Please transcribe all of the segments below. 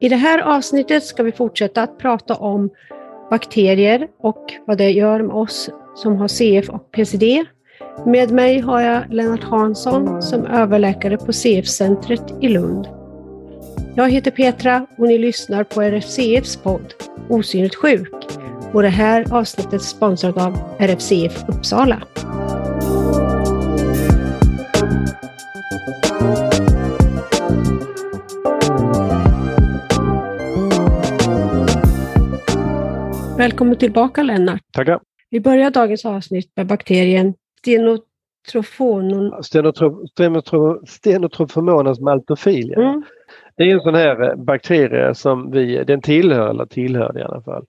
I det här avsnittet ska vi fortsätta att prata om bakterier och vad det gör med oss som har CF och PCD. Med mig har jag Lennart Hansson som överläkare på CF-centret i Lund. Jag heter Petra och ni lyssnar på RFCFs podd Osynligt sjuk och det här avsnittet sponsrat av RFCF Uppsala. Välkommen tillbaka Lennart. Tackar. Vi börjar dagens avsnitt med bakterien Stenotrofonon. Stenotrofomonas maltofilia. Mm. Det är en sån här bakterie som vi, den tillhör, eller tillhörde i alla fall,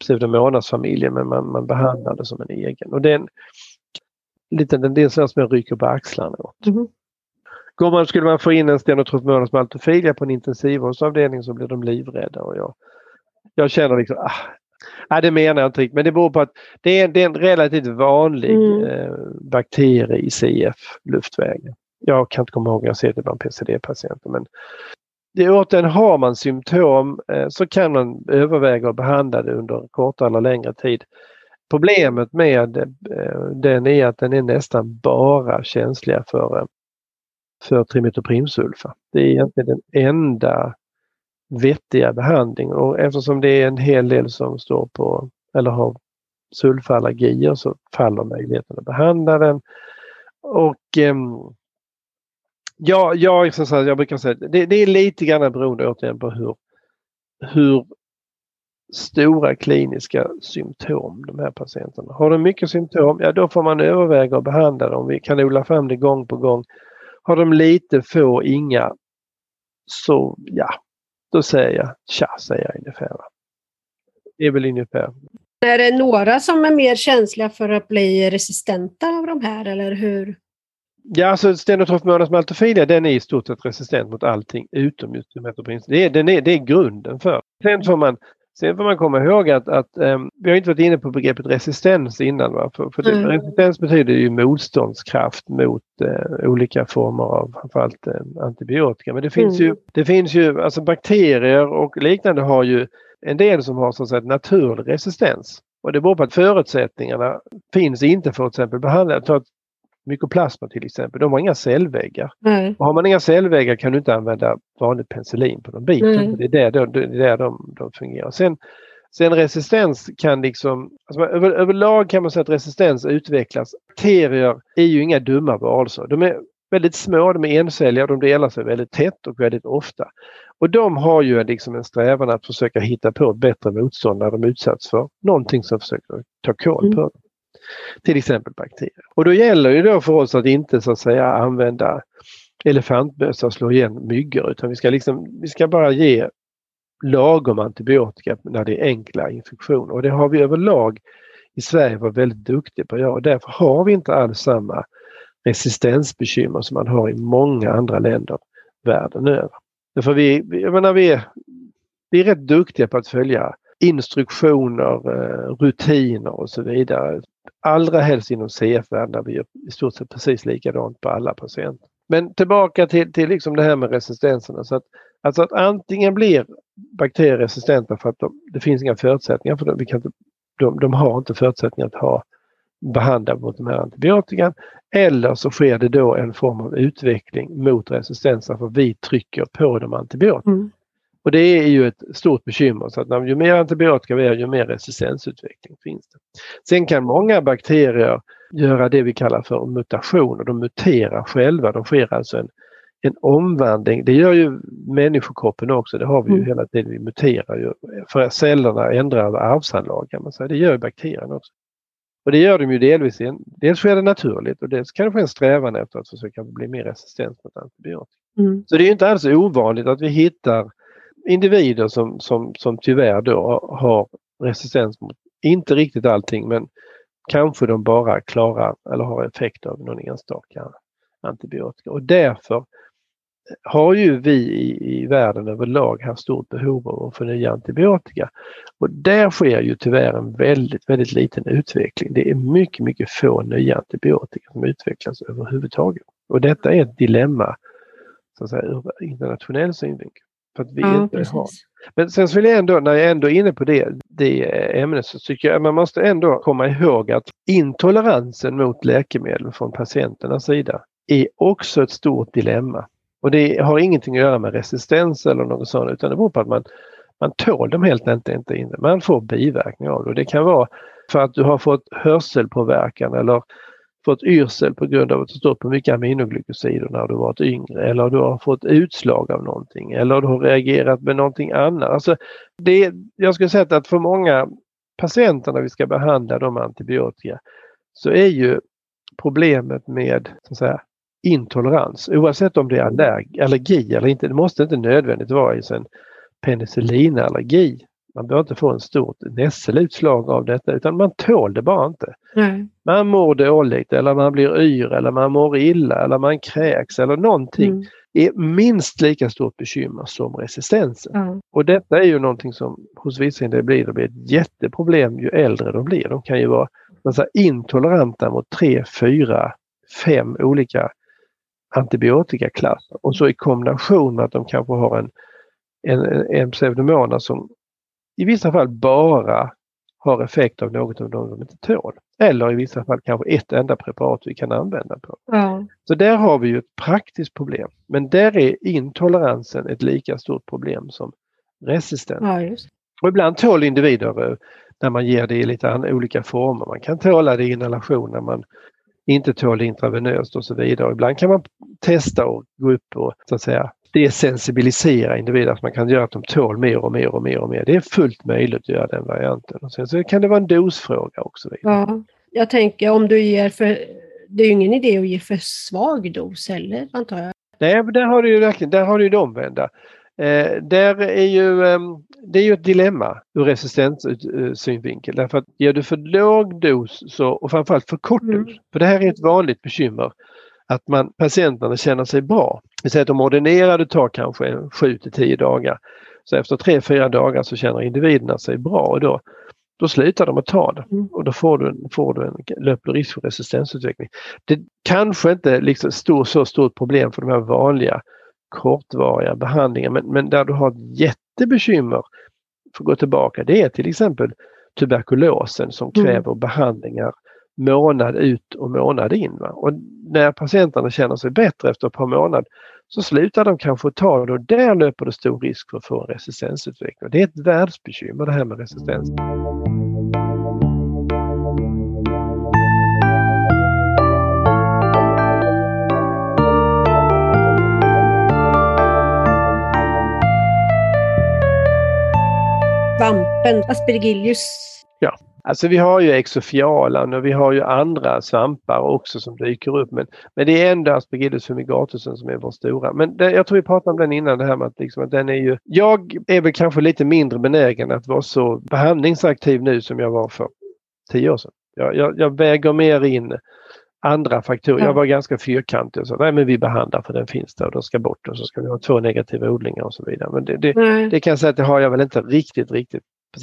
pseudomonasfamiljen men man, man behandlar det som en egen. Och den, lite, det är sån som jag rycker på axlarna åt. Mm. Går man, skulle man få in en stenotrofomonas maltofilia på en intensivvårdsavdelning så blir de livrädda och jag, jag känner liksom, ah, Nej, det menar jag inte riktigt, men det beror på att det är, det är en relativt vanlig mm. eh, bakterie i CF-luftvägen. Jag kan inte komma ihåg, jag ser det bland PCD-patienter. Men det återigen, har man symptom eh, så kan man överväga att behandla det under kortare eller längre tid. Problemet med eh, den är att den är nästan bara känsliga för, eh, för trimetoprimsulfa. Det är egentligen den enda vettiga behandling och eftersom det är en hel del som står på eller har sulfallergier så faller möjligheten att behandla den. Och eh, ja, jag, jag brukar säga det, det är lite grann beroende återigen på hur, hur stora kliniska symptom de här patienterna. Har de mycket symptom, ja då får man överväga att behandla dem. Vi kan odla fram det gång på gång. Har de lite, få, inga så ja, då säger jag tja, säger jag ungefär. Det är väl ungefär. Är det några som är mer känsliga för att bli resistenta av de här eller hur? Ja, alltså Stenotrophmonas maltofilia den är i stort sett resistent mot allting utom just metoprin. Det är, den är, det är grunden för. Sen får man Sen får man komma ihåg att, att um, vi har inte varit inne på begreppet resistens innan. Va? För, för mm. Resistens betyder ju motståndskraft mot uh, olika former av framförallt uh, antibiotika. Men det finns mm. ju, det finns ju alltså bakterier och liknande har ju en del som har så att säga, naturlig resistens. Och det beror på att förutsättningarna finns inte för att till exempel behandla, ta mykoplasma till exempel, de har inga cellväggar. Nej. Och har man inga cellväggar kan du inte använda vanligt penicillin på de biten. Det är där, de, det är där de, de fungerar. Sen, sen resistens kan liksom, alltså över, överlag kan man säga att resistens utvecklas. Bakterier är ju inga dumma varelser. De är väldigt små, de är encelliga de delar sig väldigt tätt och väldigt ofta. Och de har ju liksom en strävan att försöka hitta på bättre motstånd när de utsatts för någonting som försöker ta koll på dem. Till exempel bakterier. Och då gäller det då för oss att inte så att säga använda elefantbössa och slå igen myggor utan vi ska, liksom, vi ska bara ge lagom antibiotika när det är enkla infektioner. Och det har vi överlag i Sverige varit väldigt duktiga på att göra och därför har vi inte alls samma resistensbekymmer som man har i många andra länder världen över. Därför vi, jag menar, vi, är, vi är rätt duktiga på att följa instruktioner, eh, rutiner och så vidare. Allra helst inom CF-världen där vi gör i stort sett precis likadant på alla patienter. Men tillbaka till, till liksom det här med resistenserna. Så att, alltså att antingen blir bakterier resistenta för att de, det finns inga förutsättningar för dem. Vi kan de, de har inte förutsättningar att ha behandla mot de här antibiotikan. Eller så sker det då en form av utveckling mot resistenser för vi trycker på de antibiotika. Mm. Och det är ju ett stort bekymmer så att ju mer antibiotika vi har ju mer resistensutveckling finns det. Sen kan många bakterier göra det vi kallar för mutationer. De muterar själva. De sker alltså en, en omvandling. Det gör ju människokroppen också. Det har vi ju mm. hela tiden. Vi muterar ju. För cellerna ändrar arvsanlag kan man säga. Det gör bakterierna också. Och det gör de ju delvis. In. Dels sker det naturligt och dels kan det ske en strävan efter att försöka bli mer resistent mot antibiotika. Mm. Så det är inte alls ovanligt att vi hittar individer som, som, som tyvärr då har resistens mot, inte riktigt allting men kanske de bara klarar eller har effekt av någon enstaka antibiotika. Och därför har ju vi i, i världen överlag haft stort behov av att förnya antibiotika. Och där sker ju tyvärr en väldigt, väldigt liten utveckling. Det är mycket, mycket få nya antibiotika som utvecklas överhuvudtaget. Och detta är ett dilemma så att säga, ur internationell synvinkel. För att vi Ja, inte har. precis. Men sen så vill jag ändå, när jag ändå är inne på det, det ämnet, så tycker jag att man måste ändå komma ihåg att intoleransen mot läkemedel från patienternas sida är också ett stort dilemma. Och det har ingenting att göra med resistens eller något sånt utan det beror på att man, man tål dem helt enkelt inte in. Man får biverkningar av det. Och det kan vara för att du har fått hörselpåverkan eller fått yrsel på grund av att du stått på mycket aminoglykosider när du varit yngre eller du har fått utslag av någonting eller du har reagerat med någonting annat. Alltså det, jag skulle säga att för många patienter när vi ska behandla dem med antibiotika så är ju problemet med så att säga, intolerans oavsett om det är allergi eller inte. Det måste inte nödvändigt vara en penicillinallergi. Man behöver inte få en stort nässelutslag av detta utan man tål det bara inte. Nej. Man mår dåligt eller man blir yr eller man mår illa eller man kräks eller någonting Mm. är minst lika stort bekymmer som resistensen. Ja. Och detta är ju någonting som hos vissa individer blir ett jätteproblem ju äldre de blir. De kan ju vara så att säga, intoleranta mot tre, fyra, fem olika antibiotikaklasser och så i kombination med att de kanske har en, en, en pseudomonas som i vissa fall bara har effekt av något av de inte tål. Eller i vissa fall kanske ett enda preparat vi kan använda på. Ja. Så där har vi ju ett praktiskt problem. Men där är intoleransen ett lika stort problem som resistens. ja, Och ibland tål individer eh, när man ger det i lite olika former. Man kan tåla det i inhalation när man inte tål intravenöst och så vidare. Ibland kan man testa och gå upp och så att säga desensibilisera individer, att man kan göra att de tål mer och mer och mer och mer. Det är fullt möjligt att göra den varianten. Och sen så kan det vara en dosfråga också. Ja. Jag tänker om du ger för... Det är ju ingen idé att ge för svag dos heller, antar jag. Nej, men där har du ju verkligen, där har du det omvända. Eh, där är ju, ehm, det är ju ett dilemma ur resistenssynvinkel. Därför att ger du för låg dos så, och framförallt för kort Mm. dos, för det här är ett vanligt bekymmer, att man, patienterna känner sig bra. Vi säger att de ordinerade tar kanske 7 till 10 dagar. Så efter 3-4 dagar så känner individerna sig bra och då, då slutar de att ta det. Mm. Och då får du, en- får du en löper risk för resistensutveckling. Det kanske inte liksom stor, så stort problem för de här vanliga kortvariga behandlingar men, men där du har ett jättebekymmer för att gå tillbaka det är till exempel tuberkulosen som Mm. kräver behandlingar månad ut och månad in. Va? Och när patienterna känner sig bättre efter ett par månader så slutar de kanske ta det och där löper det stor risk för att få en resistensutveckling. Det är ett världsbekymmer det här med resistens. Svampen, aspergillus. Alltså vi har ju exofialan och vi har ju andra svampar också som dyker upp. Men, men det är ändå Aspergillus fumigatusen som är vår stora. Men det, jag tror vi pratade om den innan det här med att, liksom, att den är ju... Jag är väl kanske lite mindre benägen att vara så behandlingsaktiv nu som jag var för tio år sedan. Jag, jag, jag väger mer in andra faktorer. Ja. Jag var ganska fyrkantig och så. Nej men vi behandlar för den finns där och den ska bort och så ska vi ha två negativa odlingar och så vidare. Men det, det, det kan jag säga att det har jag väl inte riktigt, riktigt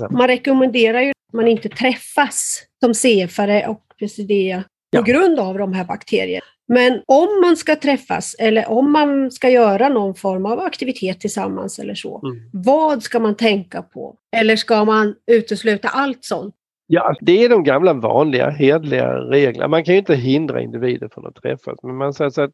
Man rekommenderar ju man inte träffas som CFare och PCD på grund av de här bakterierna. Men om man ska träffas eller om man ska göra någon form av aktivitet tillsammans eller så, Mm. vad ska man tänka på? Eller ska man utesluta allt sånt? Ja, det är de gamla vanliga hederliga reglerna. Man kan ju inte hindra individer från att träffas. Men man säger så att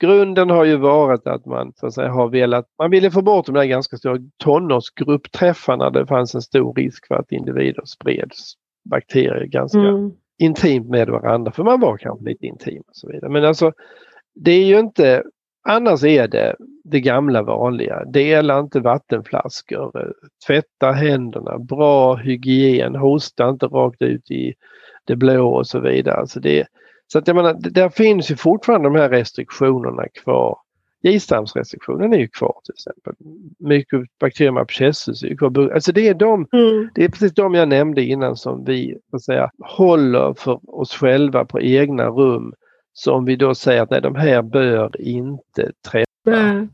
grunden har ju varit att man så att säga, har velat, man ville få bort de där ganska stora tonårsgruppträffarna. Det fanns en stor risk för att individer spreds bakterier ganska Mm. intimt med varandra. För man var kanske lite intim och så vidare. Men alltså det är ju inte, annars är det det gamla vanliga. Dela inte vattenflaskor, tvätta händerna, bra hygien, hosta inte rakt ut i det blå och så vidare. Alltså det, så att jag menar, där finns ju fortfarande de här restriktionerna kvar. Gistamsrestriktionen är ju kvar till exempel. Mycobacterium abscessus är ju kvar. Alltså det är de Mm. det är precis de jag nämnde innan som vi så att säga, håller för oss själva på egna rum. Som vi då säger att nej, de här bör inte träffa Nej.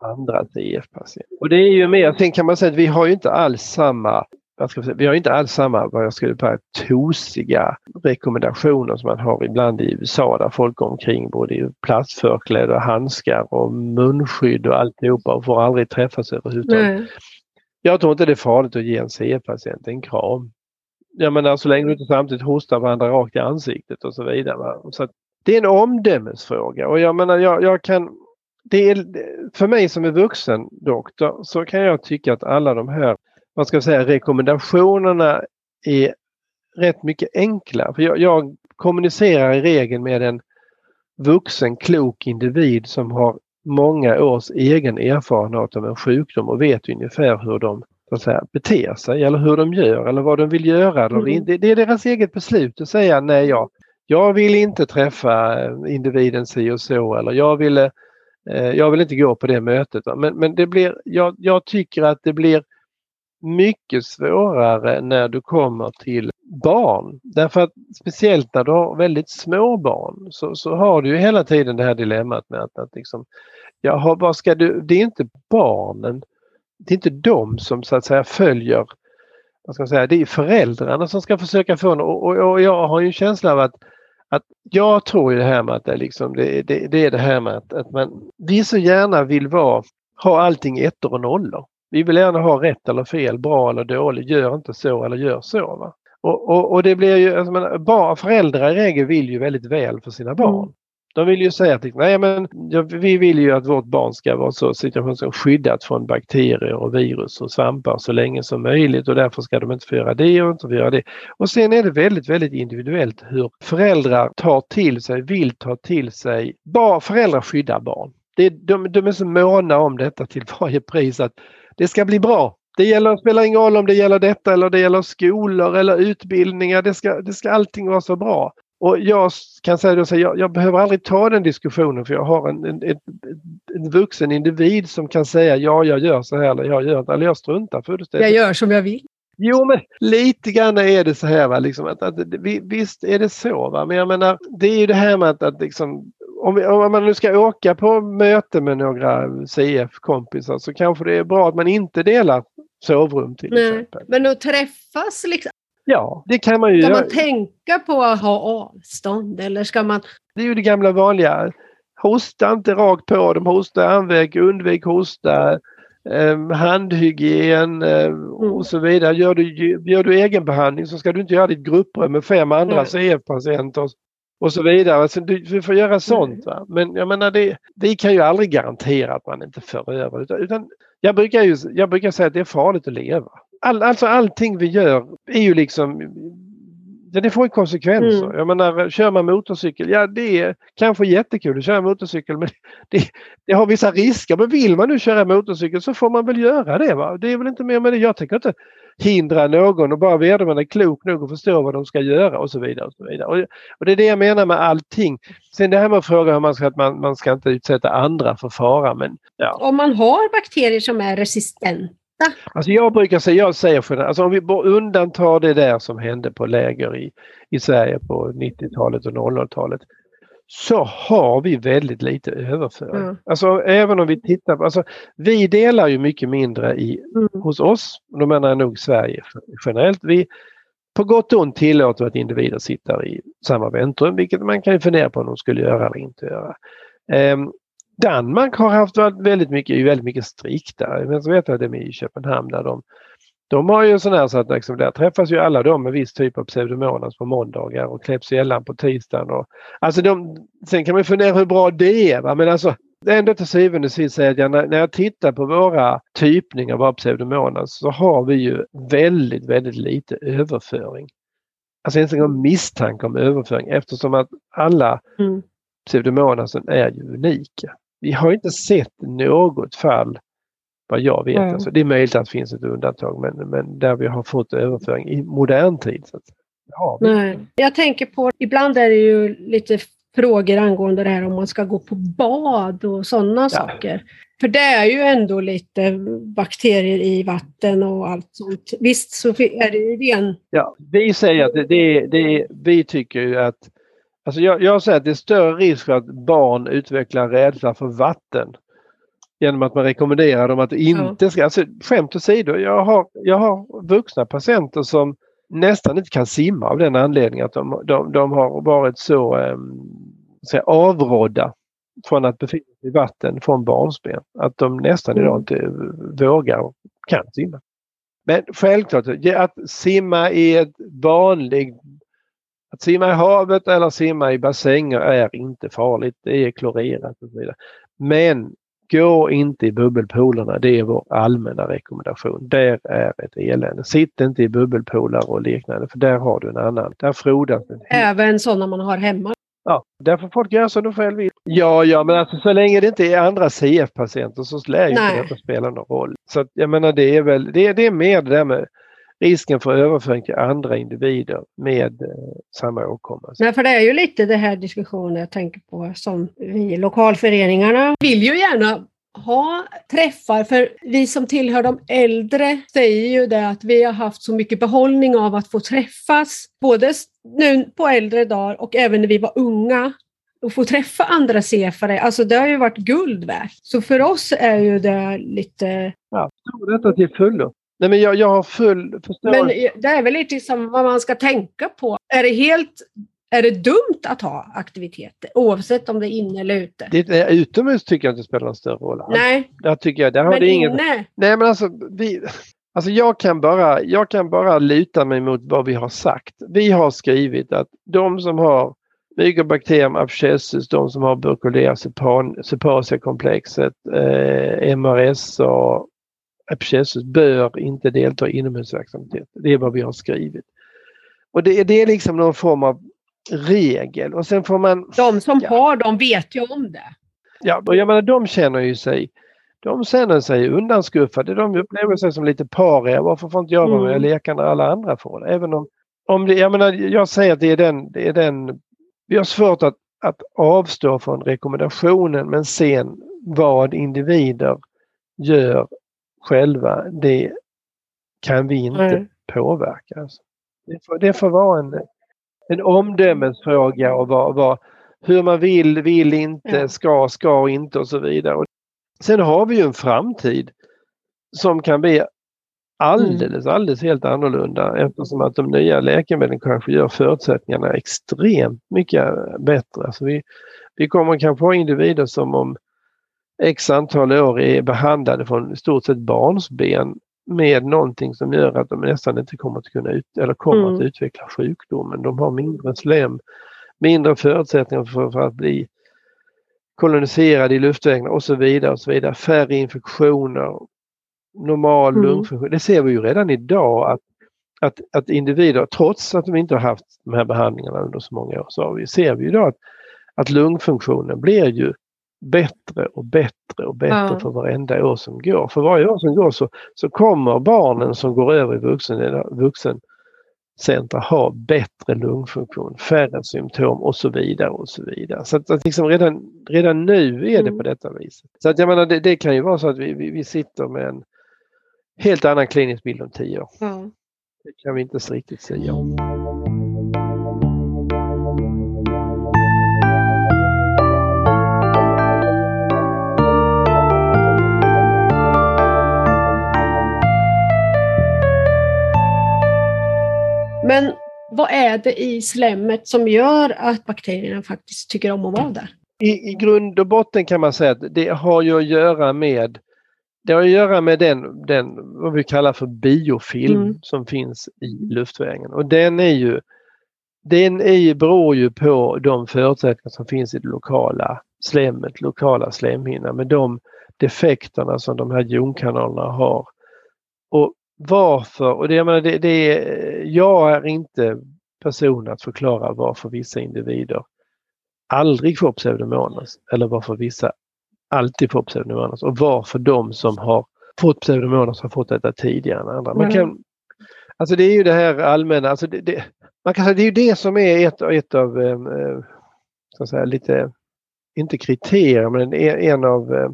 andra CF-patienter. Och det är ju mer, sen kan man säga att vi har ju inte alls samma säga, vi har inte alls samma, vad jag skulle säga, tosiga rekommendationer som man har ibland i USA där folk går omkring både i plastförkläde och handskar och munskydd och alltihopa och får aldrig träffas överhuvudtaget. Jag tror inte det är farligt att ge en CF-patient en kram. Jag menar så länge du inte samtidigt hostar varandra rakt i ansiktet och så vidare. Så det är en omdömesfråga och jag menar jag, jag kan det är, för mig som är vuxen doktor så kan jag tycka att alla de här vad ska jag säga, rekommendationerna är rätt mycket enkla. För jag, jag kommunicerar i regel med en vuxen klok individ som har många års egen erfarenhet av en sjukdom och vet ungefär hur de så att säga, beter sig eller hur de gör eller vad de vill göra. Mm. Det, det är deras eget beslut att säga nej, jag, jag vill inte träffa individen si och så eller jag vill, eh, jag vill inte gå på det mötet. Men, men det blir, jag, jag tycker att det blir mycket svårare när du kommer till barn. Därför att speciellt när du har väldigt små barn så, så har du ju hela tiden det här dilemmat med att, att liksom, jaha, vad ska du, det är inte barnen, det är inte de som så att säga följer, vad ska man säga, det är föräldrarna som ska försöka få och, och, och jag har ju en känsla av att att jag tror ju det här med att det, liksom, det, det, det är det här med att, att man, vi så gärna vill vara, ha allting ettor och nollor. Vi vill gärna ha rätt eller fel, bra eller dåligt, gör inte så eller gör så. Va? Och, och, och det blir ju, alltså, man, bara, föräldrar i regel vill ju väldigt väl för sina barn. Mm. De vill ju säga att nej, men, ja, vi vill ju att vårt barn ska vara så situation skyddat från bakterier och virus och svampar så länge som möjligt och därför ska de inte få göra det och inte få göra det. Och sen är det väldigt, väldigt individuellt hur föräldrar tar till sig, vill ta till sig. Bara föräldrar skyddar barn. Det, de, de är så måna om detta till varje pris att det ska bli bra. Det gäller, spelar ingen roll om det gäller detta eller det gäller skolor eller utbildningar. Det ska, det ska allting vara så bra. Och jag kan säga att jag, jag behöver aldrig ta den diskussionen för jag har en, en, en, en vuxen individ som kan säga ja, jag gör så här eller jag gör eller jag struntar fullständigt. Jag gör som jag vill. Jo, men lite grann är det så här. Va? Liksom att, att, visst är det så, va? men jag menar det är ju det här med att, att liksom, om, om, man nu ska åka på möte med några CF-kompisar så kanske det är bra att man inte delar sovrum till Nej, exempel. Men att träffas liksom? Ja, det kan man ju. Ska man tänka på att ha avstånd eller ska man? Det är ju det gamla vanliga. Hosta inte rakt på dem, hosta andväg, undvik hosta. Eh, handhygien eh, mm. och så vidare. Gör du, gör du egenbehandling så ska du inte göra ditt grupprum med fem andra CF-patienter och så vidare. Så du, du får göra sånt. Va? Men jag menar, det, vi kan ju aldrig garantera att man inte för över. Utan, utan jag, brukar ju, jag brukar säga att det är farligt att leva. All, alltså allting vi gör är ju liksom Ja, det får ju konsekvenser. Mm. Jag menar, kör man motorcykel, ja det är kanske jättekul att köra motorcykel men det, det, har vissa risker. Men vill man nu köra motorcykel så får man väl göra det. Va? Det är väl inte mer med det. Jag tänker inte hindra någon och bara vederbörande är klok nog att förstå vad de ska göra och så vidare. Och så vidare. Och, och, det är det jag menar med allting. Sen det här med att fråga hur man ska, att man, man ska inte utsätta andra för fara. Men, ja. Om man har bakterier som är resistenta Alltså jag brukar säga, jag säger för alltså om vi undantar det där som hände på läger i, i Sverige på 90-talet och 00-talet så har vi väldigt lite överföring. Mm. Alltså även om vi tittar på, alltså vi delar ju mycket mindre i, mm. hos oss, då menar jag nog Sverige generellt. Vi, på gott och ont tillåter att individer sitter i samma väntrum, vilket man kan fundera på om de skulle göra eller inte göra. Um, Danmark har haft väldigt mycket, väldigt mycket striktare. Men så vet jag att det är i Köpenhamn där de, de har ju sån här så att liksom, där träffas ju alla de med viss typ av pseudomonas på måndagar och Klebsiellan på tisdagen. Och, alltså de, sen kan man fundera hur bra det är. Va? Men alltså ändå till syvende och sist säga att jag, när jag tittar på våra typningar av pseudomonas så har vi ju väldigt, väldigt lite överföring. Alltså ens en gång misstanke om överföring eftersom att alla mm. pseudomonasen är ju unika. Vi har inte sett något fall vad jag vet. Mm. Alltså, det är möjligt att det finns ett undantag men, men där vi har fått överföring i modern tid. Så att, ja, Nej. Jag tänker på, ibland är det ju lite frågor angående det här om man ska gå på bad och sådana ja. saker. För det är ju ändå lite bakterier i vatten och allt sånt. Visst så är det ju ren... Ja, vi säger att det, det, det, vi tycker ju att Alltså jag, jag säger att det är större risk för att barn utvecklar rädsla för vatten genom att man rekommenderar dem att inte ska, alltså skämt åsido, jag har, jag har vuxna patienter som nästan inte kan simma av den anledningen att de, de, de har varit så eh, säga, avrådda från att befinna sig i vatten från barnsben. Att de nästan idag inte vågar och kan simma. Men självklart, att simma i ett vanligt att simma i havet eller simma i bassänger är inte farligt. Det är klorerat och så vidare. Men gå inte i bubbelpoolerna. Det är vår allmänna rekommendation. Där är ett elände. Sitt inte i bubbelpooler och liknande för där har du en annan. Där frodas Även sådana man har hemma? Ja, där får folk göra som de själva vill. Ja, ja, men alltså så länge det inte är andra CF-patienter så lär ju inte detta spela någon roll. Så att, jag menar det är väl, det, det är mer det där med risken för överföring till andra individer med eh, samma åkomma. Nej, för det är ju lite det här diskussionen jag tänker på som vi lokalföreningarna vill ju gärna ha träffar, för vi som tillhör de äldre säger ju det att vi har haft så mycket behållning av att få träffas, både nu på äldre dagar och även när vi var unga och få träffa andra CFare, alltså det har ju varit guld värt. Så för oss är ju det lite... Ja, detta till fullo. Nej, men jag, jag har full förståelse. Men det är väl lite som vad man ska tänka på. Är det helt är det dumt att ha aktiviteter oavsett om det är inne eller ute? Det utomhus tycker jag inte spelar någon större roll. Nej. Där tycker jag, där har men det ingen... inne? Nej men alltså, vi, alltså jag, kan bara, jag kan bara luta mig mot vad vi har sagt. Vi har skrivit att de som har Mycobacterium abscessus, de som har burkulea sepasia-komplexet, eh, MRS och abscessus bör inte delta i inomhusverksamhet. Det är vad vi har skrivit. Och det, det är liksom någon form av regel och sen får man... De som ja. har dem vet ju om det. Ja, och jag menar de känner ju sig de känner sig undanskuffade. De upplever sig som lite paria. Varför får inte jag vara med och mm. leka när alla andra får det? Även om, om det, jag menar, jag säger att det är den, det är den vi har svårt att, att avstå från rekommendationen men sen vad individer gör själva, det kan vi inte mm. påverka. Alltså. Det, får, det får vara en, en omdömesfråga och vad, vad, hur man vill, vill inte, ska, ska inte och så vidare. Sen har vi ju en framtid som kan bli alldeles, mm. alldeles helt annorlunda eftersom att de nya läkemedlen kanske gör förutsättningarna extremt mycket bättre. Alltså vi, vi kommer kanske ha individer som om x antal år är behandlade från i stort sett barnsben med någonting som gör att de nästan inte kommer att kunna ut, eller kommer mm. att utveckla sjukdomen. De har mindre slem, mindre förutsättningar för, för att bli koloniserade i luftvägarna och så vidare. och så vidare. Färre infektioner, normal mm. lungfunktion. Det ser vi ju redan idag att, att, att individer, trots att de inte har haft de här behandlingarna under så många år, så vi, ser vi idag att, att lungfunktionen blir ju bättre och bättre och bättre ja. för varenda år som går. För varje år som går så, så kommer barnen som går över i vuxen, vuxencentra ha bättre lungfunktion, färre symptom och så vidare och så vidare. Så att, att liksom redan, redan nu är det mm. på detta viset. Så att jag menar det, det, kan ju vara så att vi, vi, vi sitter med en helt annan klinisk bild om tio år. Ja. Det kan vi inte riktigt säga om. Men vad är det i slemmet som gör att bakterierna faktiskt tycker om att vara där? I, I grund och botten kan man säga att det har ju att göra med det har att göra med den, den vad vi kallar för biofilm mm. som finns i luftvägen och den är ju den är, beror ju på de förutsättningar som finns i det lokala slemmet, lokala slemhinnan med de defekterna som de här jonkanalerna har. Och varför, och det, jag, menar, det, det jag är inte person att förklara varför vissa individer aldrig får pseudomonas eller varför vissa alltid får pseudomonas och varför de som har fått pseudomonas har fått detta tidigare än andra. Man kan, alltså det är ju det här allmänna, alltså det, det, man kan säga det är ju det som är ett, ett av, eh, så att säga, lite, inte kriterier, men en av eh,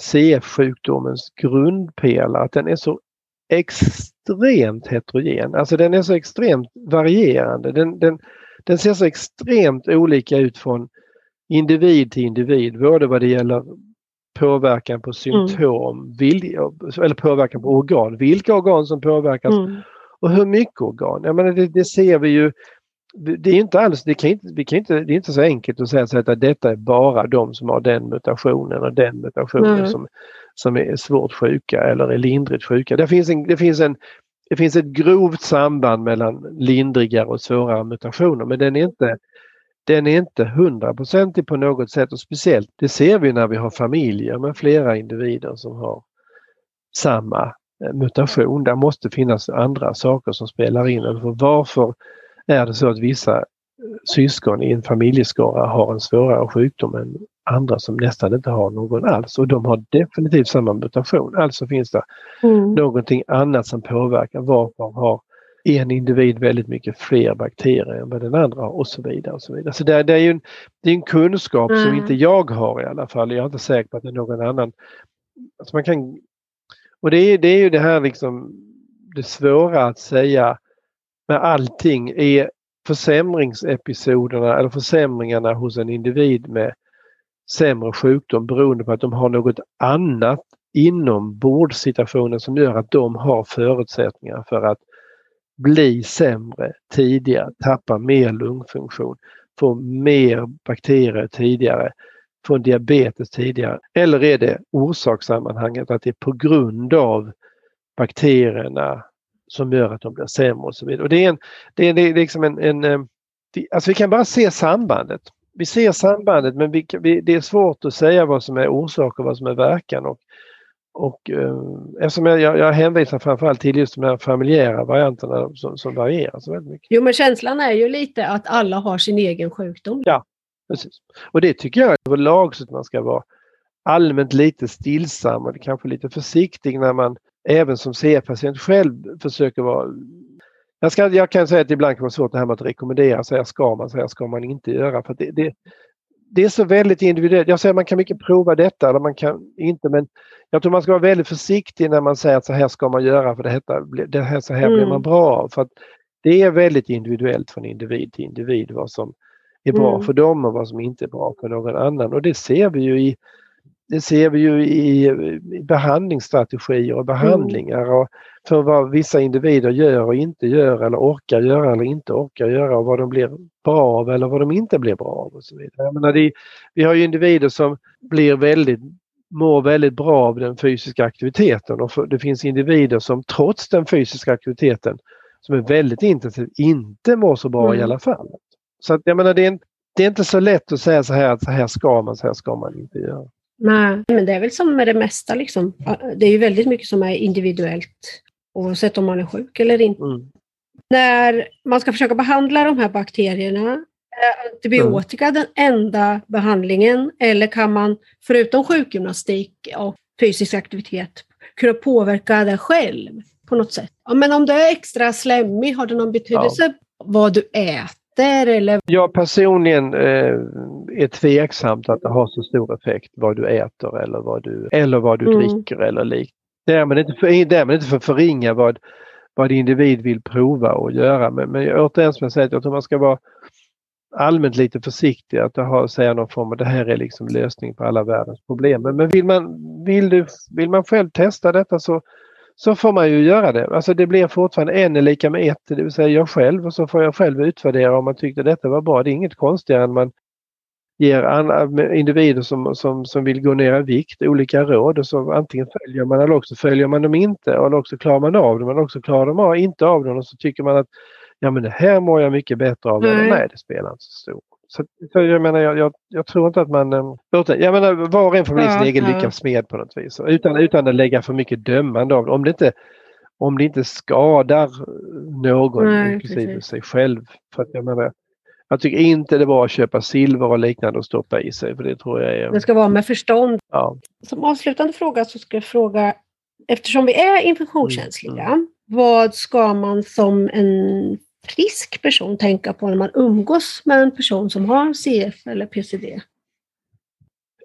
CF-sjukdomens grundpelare, att den är så extremt heterogen. Alltså den är så extremt varierande. Den, den, den ser så extremt olika ut från individ till individ, både vad det gäller påverkan på symptom, mm. vil, eller påverkan på organ. Vilka organ som påverkas mm. och hur mycket organ. Jag menar, det, det ser vi ju det är inte alls, det, kan inte, vi kan inte, det är inte så enkelt att säga så att detta är bara de som har den mutationen och den mutationen som, som är svårt sjuka eller är lindrigt sjuka. Det finns, en, det, finns en, det finns ett grovt samband mellan lindrigare och svårare mutationer men den är inte den är inte hundraprocentig på något sätt och speciellt det ser vi när vi har familjer med flera individer som har samma eh, mutation. Där måste finnas andra saker som spelar in. varför är det så att vissa syskon i en familjeskara har en svårare sjukdom än andra som nästan inte har någon alls och de har definitivt samma mutation. Alltså finns det mm. någonting annat som påverkar. Varför har en individ väldigt mycket fler bakterier än vad den andra har och så vidare. Och så vidare. Så det, det är en, det är en kunskap mm. som inte jag har i alla fall. Jag är inte säker på att det är någon annan. Alltså man kan, och det är, det är ju det här liksom det svåra att säga med allting är försämringsepisoderna eller försämringarna hos en individ med sämre sjukdom beroende på att de har något annat inom bordsituationen som gör att de har förutsättningar för att bli sämre tidigare, tappa mer lungfunktion, få mer bakterier tidigare, få en diabetes tidigare. Eller är det orsakssammanhanget att det är på grund av bakterierna som gör att de blir sämre och så vidare. Och det är, en, det är, det är liksom en, en eh, alltså vi kan bara se sambandet. Vi ser sambandet men vi, vi, det är svårt att säga vad som är orsak och vad som är verkan. Och, och eh, eftersom jag, jag hänvisar framförallt till just de här familjära varianterna som, som varierar så väldigt mycket. Jo men känslan är ju lite att alla har sin egen sjukdom. Ja, precis. Och det tycker jag överlag så att man ska vara allmänt lite stillsam och kanske lite försiktig när man även som CF-patient själv försöker vara jag, ska, jag kan säga att ibland kan vara svårt det här med att rekommendera, här ska man, här ska man inte göra. För det, det, det är så väldigt individuellt. Jag säger att man kan mycket prova detta eller man kan inte men jag tror man ska vara väldigt försiktig när man säger att så här ska man göra för det här, det här, så här mm. blir man bra av. För det är väldigt individuellt från individ till individ vad som är bra mm. för dem och vad som inte är bra för någon annan. Och det ser vi ju i det ser vi ju i, behandlingsstrategier och behandlingar mm. och för vad vissa individer gör och inte gör eller orkar göra eller inte orkar göra och vad de blir bra av eller vad de inte blir bra av. och så vidare. Jag menar, det, vi har ju individer som blir väldigt mår väldigt bra av den fysiska aktiviteten och för, det finns individer som trots den fysiska aktiviteten som är väldigt intensiv inte mår så bra mm. i alla fall. Så att, jag menar, det är, det är inte så lätt att säga så här att så här ska man, så här ska man inte göra. Nej, men det är väl som med det mesta. Liksom. Det är ju väldigt mycket som är individuellt oavsett om man är sjuk eller inte. Mm. När man ska försöka behandla de här bakterierna, är antibiotika mm. den enda behandlingen eller kan man förutom sjukgymnastik och fysisk aktivitet kunna påverka det själv på något sätt? Ja, men om du är extra slemmig, har det någon betydelse ja. vad du äter? Äter? Eller? Jag personligen eh, är tveksamt att det har så stor effekt vad du äter eller vad du, eller vad du mm. dricker eller liknande. Därmed inte, för, därmed inte för förringa vad, vad individ vill prova och göra. Men, men återigen som jag säger, jag tror man ska vara allmänt lite försiktig att ha, säga någon form av det här är liksom lösning på alla världens problem. Men, men vill, man, vill, du, vill man själv testa detta så så får man ju göra det. Alltså det blir fortfarande en är lika med ett, det vill säga jag själv och så får jag själv utvärdera om man tyckte detta var bra. Det är inget konstigare än man ger individer som, som, som vill gå ner i vikt olika råd och så antingen följer man eller också följer man dem inte eller också klarar man av dem eller också klarar de av, inte av dem och så tycker man att ja men det här mår jag mycket bättre av. Mm. Eller, nej, det spelar inte så stor så, så jag menar, jag, jag, jag, tror inte att man... Eh, jag menar, var och en får bli ja, sin egen ja. lyckas smed på något vis. Utan, utan att lägga för mycket dömande av det. Om det inte, om det inte skadar någon, Nej, inklusive precis. sig själv. För att jag menar, jag tycker inte det var att köpa silver och liknande och stoppa i sig. För det tror jag är... Det ska vara med förstånd. Ja. Som avslutande fråga så ska jag fråga, eftersom vi är infektionskänsliga, mm. Mm. vad ska man som en frisk person tänka på när man umgås med en person som har CF eller PCD?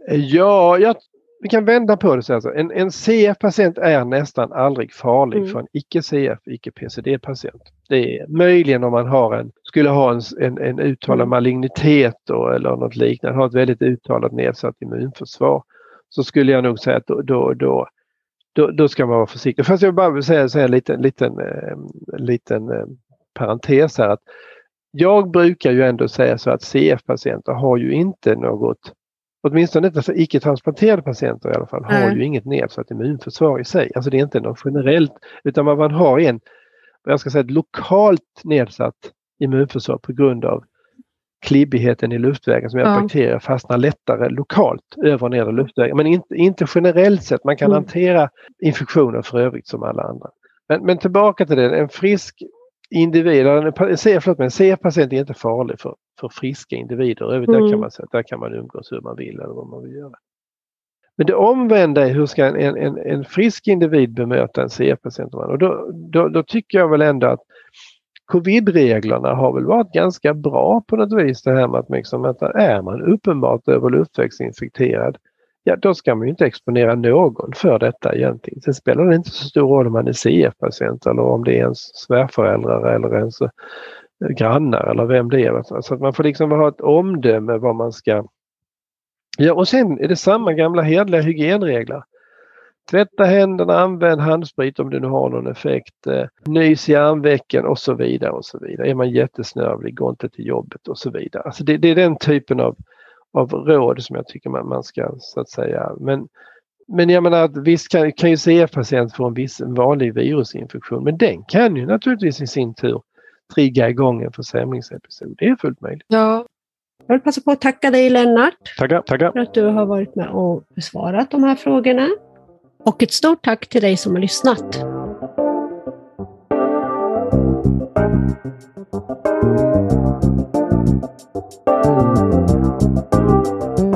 Ja, jag, vi kan vända på det. Så alltså. En, en CF-patient är nästan aldrig farlig mm. för en icke-CF, icke-PCD-patient. Det är möjligen om man har en, skulle ha en, en, en uttalad mm. malignitet då, eller något liknande, har ett väldigt uttalat nedsatt immunförsvar så skulle jag nog säga att då, då, då, då, då ska man vara försiktig. Fast jag vill bara säga, säga en liten, liten, eh, liten eh, parentes här. Att jag brukar ju ändå säga så att CF-patienter har ju inte något åtminstone inte för icke-transplanterade patienter i alla fall, har ju inget nedsatt immunförsvar i sig. Alltså det är inte något generellt, utan vad man har en, jag ska säga ett lokalt nedsatt immunförsvar på grund av klibbigheten i luftvägen som gör att ja. bakterier fastnar lättare lokalt över och nedre luftvägen. Men inte, inte generellt sett. Man kan mm. hantera infektioner för övrigt som alla andra. Men, men tillbaka till det, en frisk individ, en, förlåt, en CF-patient är inte farlig för, för friska individer. Övrigt mm. där, kan man, där kan man umgås hur man vill eller vad man vill göra. Men det omvända är hur ska en, en, en frisk individ bemöta en CF-patient? Och då, då, då, tycker jag väl ändå att Covid-reglerna har väl varit ganska bra på något vis det här med att, liksom, att är man uppenbart över luftvägsinfekterad, ja då ska man ju inte exponera någon för detta egentligen. Sen spelar det inte så stor roll om man är CF-patient eller om det är ens svärföräldrar eller ens eh, grannar eller vem det är. Så att man får liksom ha ett omdöme vad man ska Ja och sen är det samma gamla hederliga hygienregler. Tvätta händerna, använd handsprit om det nu har någon effekt. Eh, nys i armvecken och så vidare. och så vidare. Är man jättesnörvlig, gå inte till jobbet och så vidare. Alltså det, det är den typen av, av råd som jag tycker man, man ska så att säga. Men, men jag menar att visst kan, kan ju CF-patient få en viss en vanlig virusinfektion men den kan ju naturligtvis i sin tur trigga igång en försämringsepisod. Det är fullt möjligt. Ja. Jag vill passa på att tacka dig Lennart. Tackar, tackar. För att du har varit med och besvarat de här frågorna. Och ett stort tack till dig som har lyssnat. Thank you.